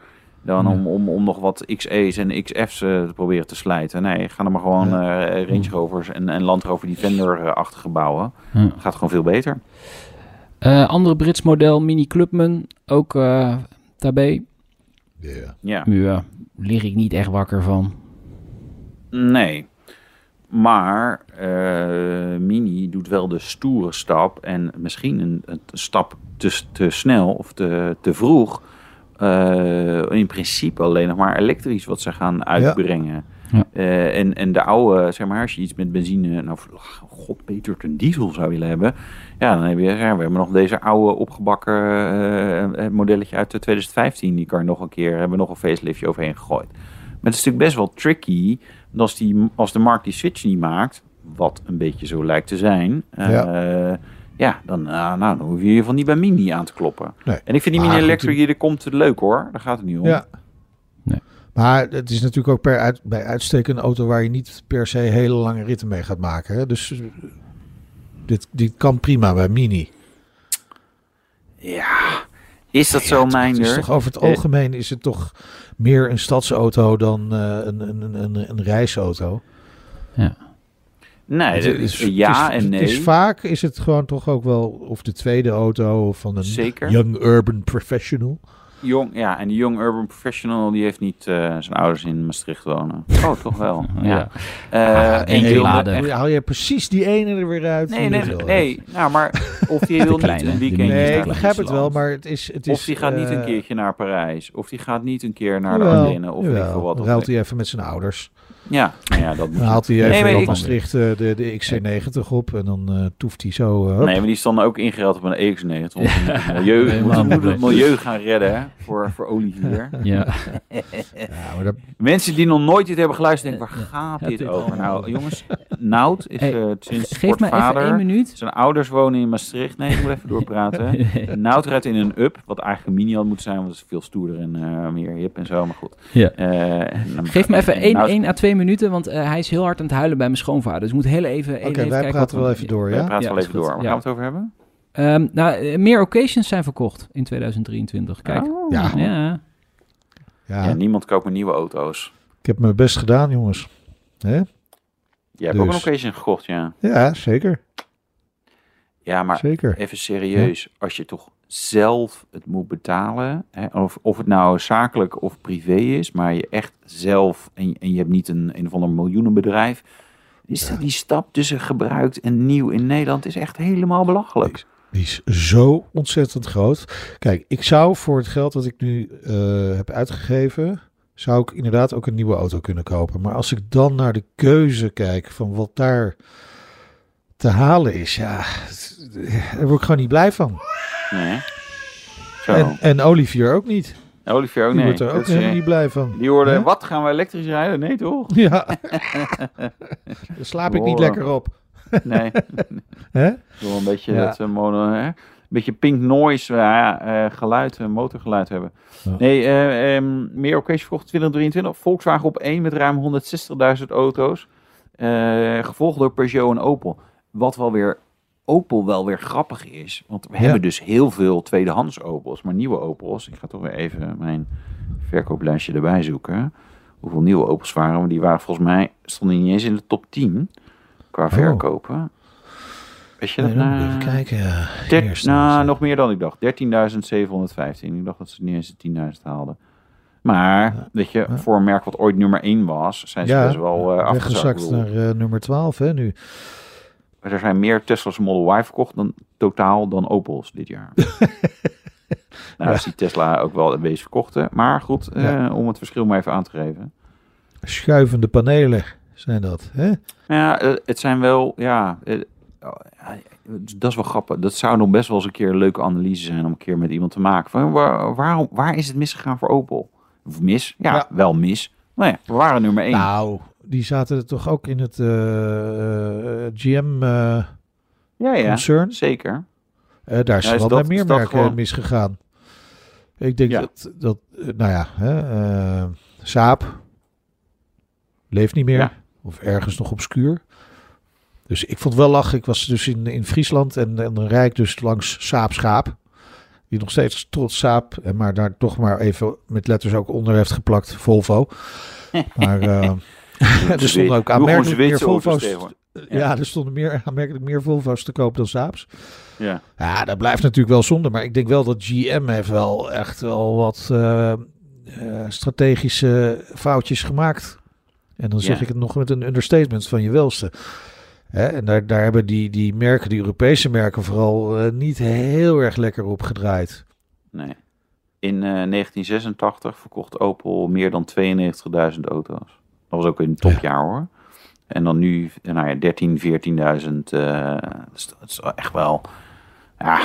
Dan Ja. om, om, om nog wat XE's en XF's eh, te proberen te slijten. Nee, ga dan maar gewoon eh, Range Rovers en, en Land Rover Defender-achtige bouwen. Ja. Gaat gewoon veel beter. Eh, andere Brits model, Mini Clubman, ook eh daarbij. Ja. Ja. Ja, lig ik niet echt wakker van. Nee. Maar eh, Mini doet wel de stoere stap en misschien een, een stap te, te snel of te, te vroeg. Eh, in principe alleen nog maar elektrisch wat ze gaan uitbrengen. Ja. Eh, en, en de oude, zeg maar, als je iets met benzine, nou, god, beter een diesel zou willen hebben. Ja, dan heb je, ja, we hebben nog deze oude opgebakken eh, eh, modelletje uit de 2015. Die kan je nog een keer, hebben we nog een faceliftje overheen gegooid. Maar het is natuurlijk best wel tricky. want Als, die, als de markt die switch niet maakt, wat een beetje zo lijkt te zijn. eh, Ja. Ja. dan, eh, nou, dan hoef je in ieder geval niet bij Mini aan te kloppen. Nee. En ik vind die Maar Mini Electric die er komt leuk hoor. Daar gaat het niet om. Ja. Nee. Maar het is natuurlijk ook per uit, bij uitstek een auto waar je niet per se hele lange ritten mee gaat maken. Hè? Dus eh, dit, dit kan prima bij Mini. Ja, is dat zo, Het is Minder? toch over het Eh, algemeen is het toch meer een stadsauto dan eh, een, een, een, een, een reisauto. Nee, dat is- ja het is, en nee. Het is vaak is het gewoon toch ook wel of de tweede auto van een Zeker. young urban professional. jong, ja, en die Young Urban Professional die heeft niet eh, zijn ouders in Maastricht wonen. Oh, toch wel. Ja. Ja. Eh, één en wilde haal je precies die ene er weer uit. Nee, nee, nee. Nou, maar of die wil niet een weekendje Nee, ik begrijp het wel, maar het is... Het is Of die gaat niet een eh, keertje naar Parijs. Of die gaat niet een keer naar de Ardennen. Of jawel. veel wat. Ruilt hij even met zijn ouders. Ja, nou ja, dat moet Dan haalt hij Nee, even maar op Maastricht eh, de, de XC90 op en dan eh, toeft hij zo... eh. Nee, maar die is dan ook ingereld op een EX9. Want we moeten het milieu, we helemaal moeten het milieu gaan redden hè, voor, voor Olivier. Ja. Ja, maar dat, Mensen die nog nooit dit hebben geluisterd, denken, waar gaat Ja, dit dit- over? Nou, jongens, Nout is Hey, eh, sinds Geef kort me even één minuut. Zijn ouders wonen in Maastricht. Nee, ik moet even doorpraten. Nout rijdt in een up, wat eigenlijk een mini had moeten zijn, want het is veel stoerder en eh, meer hip en zo, maar goed. Ja. Eh, Geef me even en één, Nout- één à twee minuten, want eh, hij is heel hard aan het huilen bij mijn schoonvader. Dus ik moet heel even, Oké, even wij kijken praten wel we- even door, Wij ja? praten Ja, wel even goed. door. Waar Ja. gaan we het over hebben? Ehm, nou, eh, meer occasions zijn verkocht in 2023. Kijk. Oh. Ja. Ja. Ja, Ja, niemand koopt meer nieuwe auto's. ik heb mijn best gedaan, jongens. Hè? Jij hebt ook een Dus. occasion gekocht, ja. Ja, zeker. Ja, maar zeker. even serieus. Als je toch zelf het moet betalen, hè, of, of het nou zakelijk of privé is, maar je echt zelf, en, en je hebt niet een, een of ander miljoenenbedrijf, is die stap tussen gebruikt en nieuw in Nederland is echt helemaal belachelijk. Die is zo ontzettend groot. Kijk, ik zou voor het geld dat ik nu eh, heb uitgegeven, zou ik inderdaad ook een nieuwe auto kunnen kopen. Maar als ik dan naar de keuze kijk van wat daar te halen is, ja, daar word ik gewoon niet blij van. Nee. Zo. En, en Olivier ook niet. Olivier ook, Die nee. wordt er ook helemaal eh, niet blij van. die hoorde, Hè? wat, gaan we elektrisch rijden? Nee, toch? Ja. Daar slaap ik niet lekker op. Nee. Hè? Een beetje Ja. het eh, mono, hè? Een beetje pink noise eh, geluid, eh, motorgeluid hebben. Ja. Nee, ehm, meer occasion verkocht 2023. Volkswagen op 1 met ruim 160.000 auto's. Gevolgd door Peugeot en Opel. Wat wel weer Opel wel weer grappig is. Want we Ja. hebben dus heel veel tweedehands Opels, maar nieuwe Opels. Ik ga toch weer even mijn verkooplijstje erbij zoeken. Hoeveel nieuwe Opels waren. Maar die waren volgens mij, stonden niet eens in de top 10 qua verkopen. Weet je dat? Nee, nou? even kijken. Ja. Nou, eens. nog meer dan ik dacht. 13.715. Ik dacht dat ze niet eens de 10.000 haalden. Maar, Ja. weet je, Ja. voor een merk wat ooit nummer 1 was, zijn ze Ja, best wel eh afgezakt. naar eh, nummer 12 hè, nu. Er zijn meer Tesla's Model Y verkocht dan totaal dan Opels dit jaar. nou, is die Tesla ook wel een beetje verkochte. Maar goed, eh, om het verschil maar even aan te geven. Schuivende panelen zijn dat. Hè? Ja, het zijn wel, ja, ja, dat is wel grappig. Dat zou nog best wel eens een keer een leuke analyse zijn om een keer met iemand te maken. Van, waar, waarom, waar is het misgegaan voor Opel? Of mis? Ja, Ja. wel mis. Maar ja, we waren nummer één. Nou, die zaten er toch ook in het eh, eh, GM-concern. ja, ja, zeker. Eh, daar is Ja, wel bij meer merken gewoon- misgegaan. Ik denk Ja. dat, dat, eh, nou ja, hè, eh, Saab leeft niet meer. Of ergens nog obscuur. Dus ik vond wel lachen. Ik was dus in, in Friesland en, en dan rijd ik dus langs Saab Schaap. Die nog steeds trots Saab, en maar daar toch maar even met letters ook onder heeft geplakt Volvo. Maar eh, er stonden ook aanmerkelijk meer Volvo's. Ja, er stonden meer, aanmerkelijk meer Volvo's te koop dan Saabs. Ja. Ja, dat blijft natuurlijk wel zonde. Maar ik denk wel dat GM heeft wel echt wel wat eh, eh, strategische foutjes gemaakt. En dan zeg Ja. ik het nog met een understatement van je welste. Hè, en daar, daar hebben die, die merken, die Europese merken vooral eh, niet heel erg lekker op gedraaid. Nee. In eh, 1986 verkocht Opel meer dan 92.000 auto's. Dat was ook een topjaar hoor. En dan nu, eh, nou ja, 13, 14.000. eh, dat, is, echt wel ja,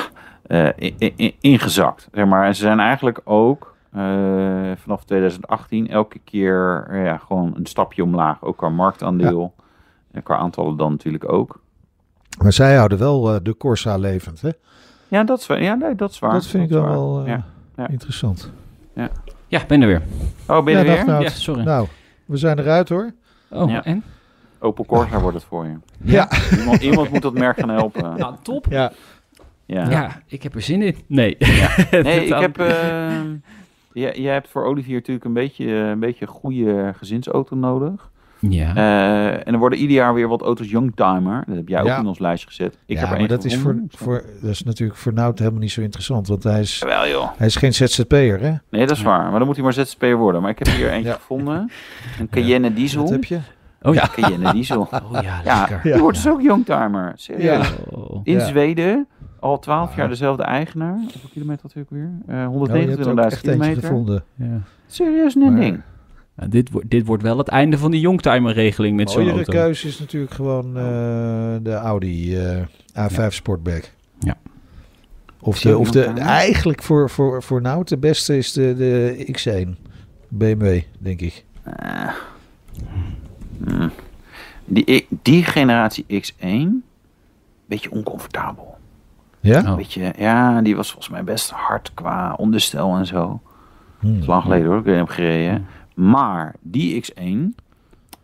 eh, in- in- ingezakt. Zeg maar. En ze zijn eigenlijk ook eh, vanaf 2018 elke keer eh, ja, gewoon een stapje omlaag. Ook qua marktaandeel. En qua aantallen dan natuurlijk ook. Maar zij houden wel eh, de Corsa levend. Hè? Ja, dat is, ja, nee, dat is waar. dat vind ik dan wel eh, Ja. ja. interessant. Ja, ben er weer. Oh, ben je Ja, er weer? nou. Ja, sorry. Nou, we zijn eruit hoor. Oh, Ja. en? Opel Corsa wordt het voor je. Ja. Iemand, iemand moet dat merk gaan helpen. Nou, top. Ja. Ja. Ja. ik heb er zin in. Nee. Nee, ik heb. eh, jij, jij hebt voor Olivier natuurlijk een beetje, een beetje een goede gezinsauto nodig. Ja. Eh, en er worden ieder jaar weer wat auto's Youngtimer. Dat heb jij ook Ja. in ons lijstje gezet. Ik ja, heb er maar dat is, voor, gevonden. voor, dat is natuurlijk voor Nout helemaal niet zo interessant. Want hij is, Jawel joh. hij is geen ZZP'er, hè? Nee, dat is waar. Maar dan moet hij maar ZZP'er worden. Maar ik heb hier eentje gevonden. Een Cayenne Diesel. Wat heb je? oh ja. Cayenne Diesel. Oh ja, Ja, lekker. die wordt dus ook Youngtimer. Serieus. In. Zweden. Al 12 Ah. jaar dezelfde eigenaar. Hoeveel kilometer had hij ook weer? Eh er ook 129.000 echt eentje kilometer. gevonden. Ja. Serieus een Maar- ding. Nou, dit, wordt dit wordt wel het einde van die Youngtimer-regeling met zo'n Mooiere auto. keuze is natuurlijk gewoon eh, de Audi eh, A5 Sportback. Ja. Of, de, je of de, eigenlijk voor, voor, voor Nout de beste is de, de X1 BMW, denk ik. Eh. Hmm. Die, die generatie X1, beetje oncomfortabel. Ja? Oh. Beetje, ja, die was volgens mij best hard qua onderstel en zo. Hmm. Dat is lang geleden hoor, ik heb gereden. Maar die X1,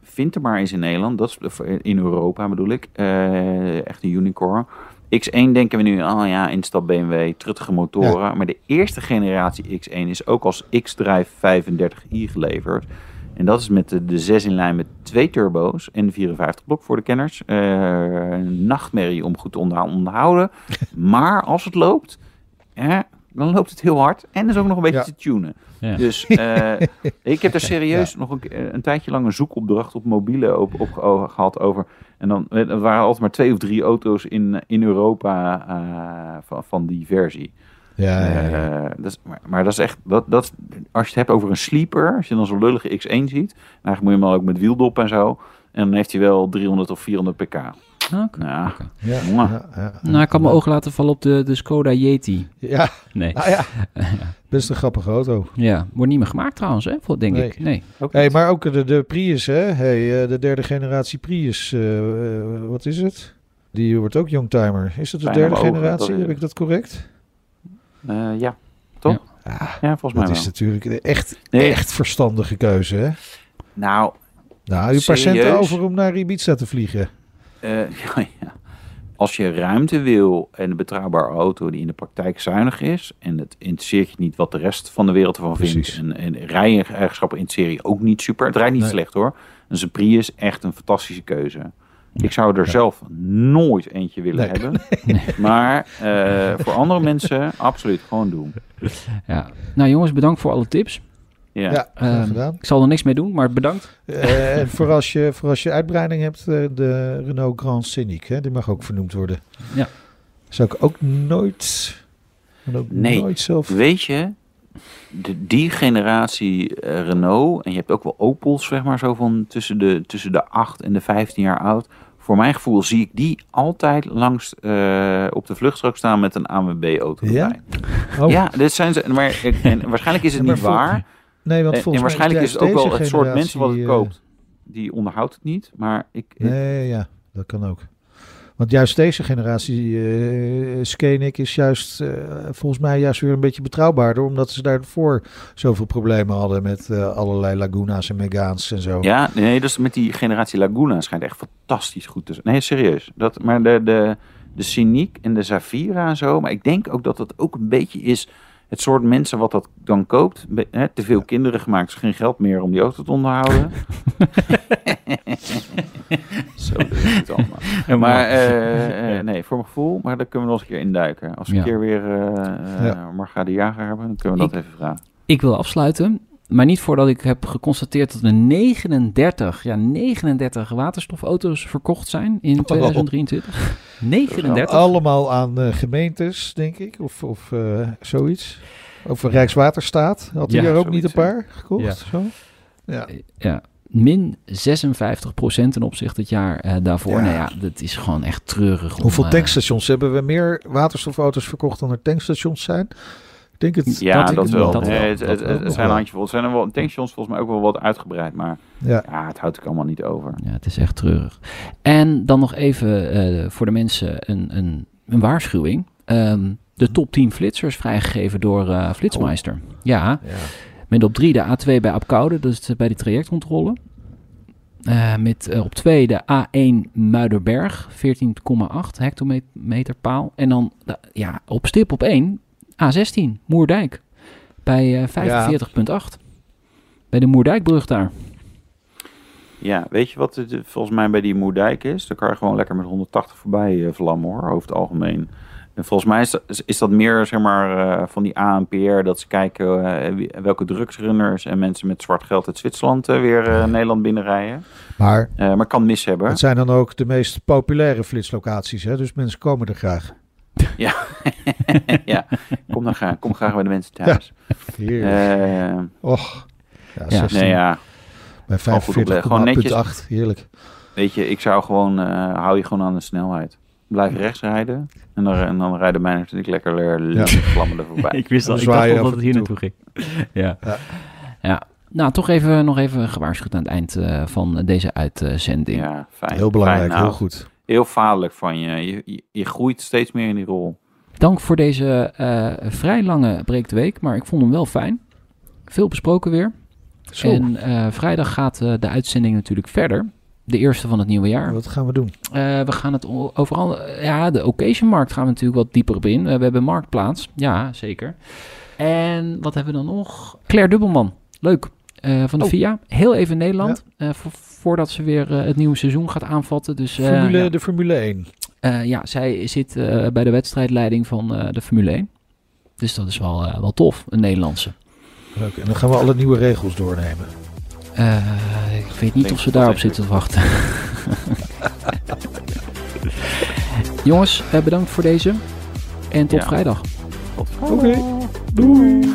vind er maar eens in Nederland, dat is in Europa bedoel ik, eh, echt een unicorn. X1 denken we nu, oh ja, instap BMW, truttige motoren. Maar de eerste generatie X1 is ook als X-Drive 35i geleverd. En dat is met de, de 6 in lijn met twee turbo's en de 54 blok voor de kenners. Een nachtmerrie om goed te onderhou- onderhouden. maar als het loopt, eh, dan loopt het heel hard. En is ook nog een beetje Ja. te tunen. Ja. Dus eh, ik heb er serieus nog een, ke- een tijdje lang een zoekopdracht op mobiele op, op, gehad over. En dan eh, er waren altijd maar twee of drie auto's in, in Europa eh, van, van die versie. Ja, ja, ja. Eh, dat is, maar, maar dat is echt, dat, dat, als je het hebt over een sleeper, als je dan zo'n lullige X1 ziet, eigenlijk moet je hem ook met wieldop en zo. En dan heeft hij wel 300 of 400 pk. Ah. Nou, ja, ja, ja. Nou, ik had mijn ogen laten vallen op de, de Skoda Yeti. Ja, Nee. nou ja. Best een grappige auto. Ja, wordt niet meer gemaakt trouwens, hè? Voor, denk Nee. ik. Nee. ook Hey, maar ook de, de Prius, hè? Hey, eh, de derde generatie Prius. eh, eh, wat is het? Die wordt ook Youngtimer. Is het de Bijna derde generatie? dat- Heb ik dat correct? Eh, ja, toch? Ja, Ja, volgens mij dat wel. is natuurlijk een echt, Nee. echt verstandige keuze, hè? Nou, Nou, paar centen Serieus? over om naar Ibiza te vliegen. Eh, ja, ja. Als je ruimte wil en een betrouwbare auto die in de praktijk zuinig is. En het interesseert je niet wat de rest van de wereld ervan Precies. vindt. En, en rijeigenschappen interesseren je ook niet super. Het rijdt niet Nee. slecht hoor. Dus een Prius echt een fantastische keuze. Ik zou er zelf nooit eentje willen Nee. hebben. Maar eh, voor andere mensen absoluut gewoon doen. Ja. Nou jongens, bedankt voor alle tips. Ja. Gedaan. Ik zal er niks mee doen, maar bedankt. Eh, en voor als, je, voor als je uitbreiding hebt, eh, de Renault Grand Scenic, hè? Die mag ook vernoemd worden. Ja. Zou ik ook nooit... ook Nee. Nooit zelf... Weet je, de, die generatie eh, Renault, en je hebt ook wel Opels, zeg maar, zo van tussen de, tussen de 8 en de 15 jaar oud. Voor mijn gevoel zie ik die altijd langs eh, op de vluchtstrook staan met een ANWB-auto Ja? Oh, Ja, dit zijn ze. Maar, en waarschijnlijk is het niet waar. Nee, want En, en volgens mij waarschijnlijk is het ook wel het soort mensen wat het generatie, koopt. Die onderhoudt het niet, maar ik... eh, nee, ja, dat kan ook. Want juist deze generatie, eh Scenic, is juist eh, volgens mij juist weer een beetje betrouwbaarder. Omdat ze daarvoor zoveel problemen hadden met eh, allerlei Laguna's en Megaans en zo. Ja, nee, dus met die generatie Laguna schijnt echt fantastisch goed te zijn. Nee, serieus. Dat, maar de, de, de Scenic en de Zafira en zo. Maar ik denk ook dat dat ook een beetje is het soort mensen wat dat dan koopt. Te veel kinderen gemaakt, dus geen geld meer om die auto te onderhouden. zo is het allemaal. Maar eh, eh, nee, voor mijn gevoel, maar daar kunnen we nog eens een keer induiken. Als we Ja. een keer weer Ja. Marga de Jager hebben, dan kunnen we dat even vragen. Ik wil afsluiten, maar niet voordat ik heb geconstateerd dat er 39, ja 39 waterstofauto's verkocht zijn in 2023. 39? Allemaal aan eh, gemeentes, denk ik, of, of eh, zoiets. Over Rijkswaterstaat. Had hij Ja, er ook niet een paar gekocht? Ja. Zo? Ja. Ja, min 56% ten opzichte het jaar eh, daarvoor. Ja. Nou ja, dat is gewoon echt treurig. om, Hoeveel tankstations hebben we meer waterstofauto's verkocht dan er tankstations zijn? Ik denk het. Ja, dat, wel. dat Nee, het, dat het, wel. het Nog zijn handjevol. Het zijn er wel tankstations volgens mij ook wel wat uitgebreid, maar Ja. ja, het houdt ik allemaal niet over. Ja, het is echt treurig. En dan nog even eh, voor de mensen een, een, een waarschuwing. Ehm, de top 10 flitsers vrijgegeven door eh Flitsmeister. Ja, Ja. met op 3 de A2 bij Apkoude, dat is bij de trajectcontrole. Eh, met op 2 de A1 Muiderberg, 14,8 hectometer paal. En dan de- ja, op stip op 1 A16 Moerdijk bij eh 45,8. Bij de Moerdijkbrug daar. Ja, weet je wat het eh, volgens mij bij die Moerdijk is? Daar kan je gewoon lekker met 180 voorbij eh, vlammen hoor, over het algemeen. En volgens mij is dat, is dat meer zeg maar, eh, van die ANPR dat ze kijken eh, welke drugsrunners en mensen met zwart geld uit Zwitserland eh, weer eh, Nederland binnenrijden. Maar Eh, maar kan mis hebben. het zijn dan ook de meest populaire flitslocaties. Hè? Dus mensen komen er graag. ja, kom dan graag, kom graag bij de mensen thuis. Heerlijk. Eh, Och. Ja, Ja. 16 nee, ja, bij Gewoon goed opleggen. Gewoon netjes. 45,8. Heerlijk. weet je, ik zou gewoon, eh, hou je gewoon aan de snelheid. Blijf rechts rijden en dan, en dan rijden mij natuurlijk lekker leer vlammen er voorbij. Ik wist al, ik dacht al dat het hier toe. naartoe ging. ja. Ja. ja. Nou, toch even, nog even gewaarschuwd aan het eind eh, van deze uitzending. Ja, fijn. Heel belangrijk, Fijn, nou, heel goed. Heel vaderlijk van je. Je, je. je groeit steeds meer in die rol. Dank voor deze eh, vrij lange breek de week, maar ik vond hem wel fijn. Veel besproken weer. Zo, En eh, vrijdag gaat eh, de uitzending natuurlijk verder. De eerste van het nieuwe jaar. wat gaan we doen? Eh, we gaan het overal... ja, de occasionmarkt gaan we natuurlijk wat dieper op in. We hebben Marktplaats. Ja, zeker. En wat hebben we dan nog? Claire Dubbelman. Leuk. Eh, van de Oh. VIA. Heel even Nederland. eh, voordat ze weer eh, het nieuwe seizoen gaat aanvatten. Dus, eh, Formule, ja. De Formule 1. Eh, ja, zij zit eh, bij de wedstrijdleiding van eh, de Formule 1. Dus dat is wel, eh, wel tof, een Nederlandse. Leuk. En dan gaan we alle nieuwe regels doornemen. Eh, ik weet niet Denk of ze daarop zitten te wachten. Jongens, bedankt voor deze. En tot Ja. vrijdag. Oké. Doei.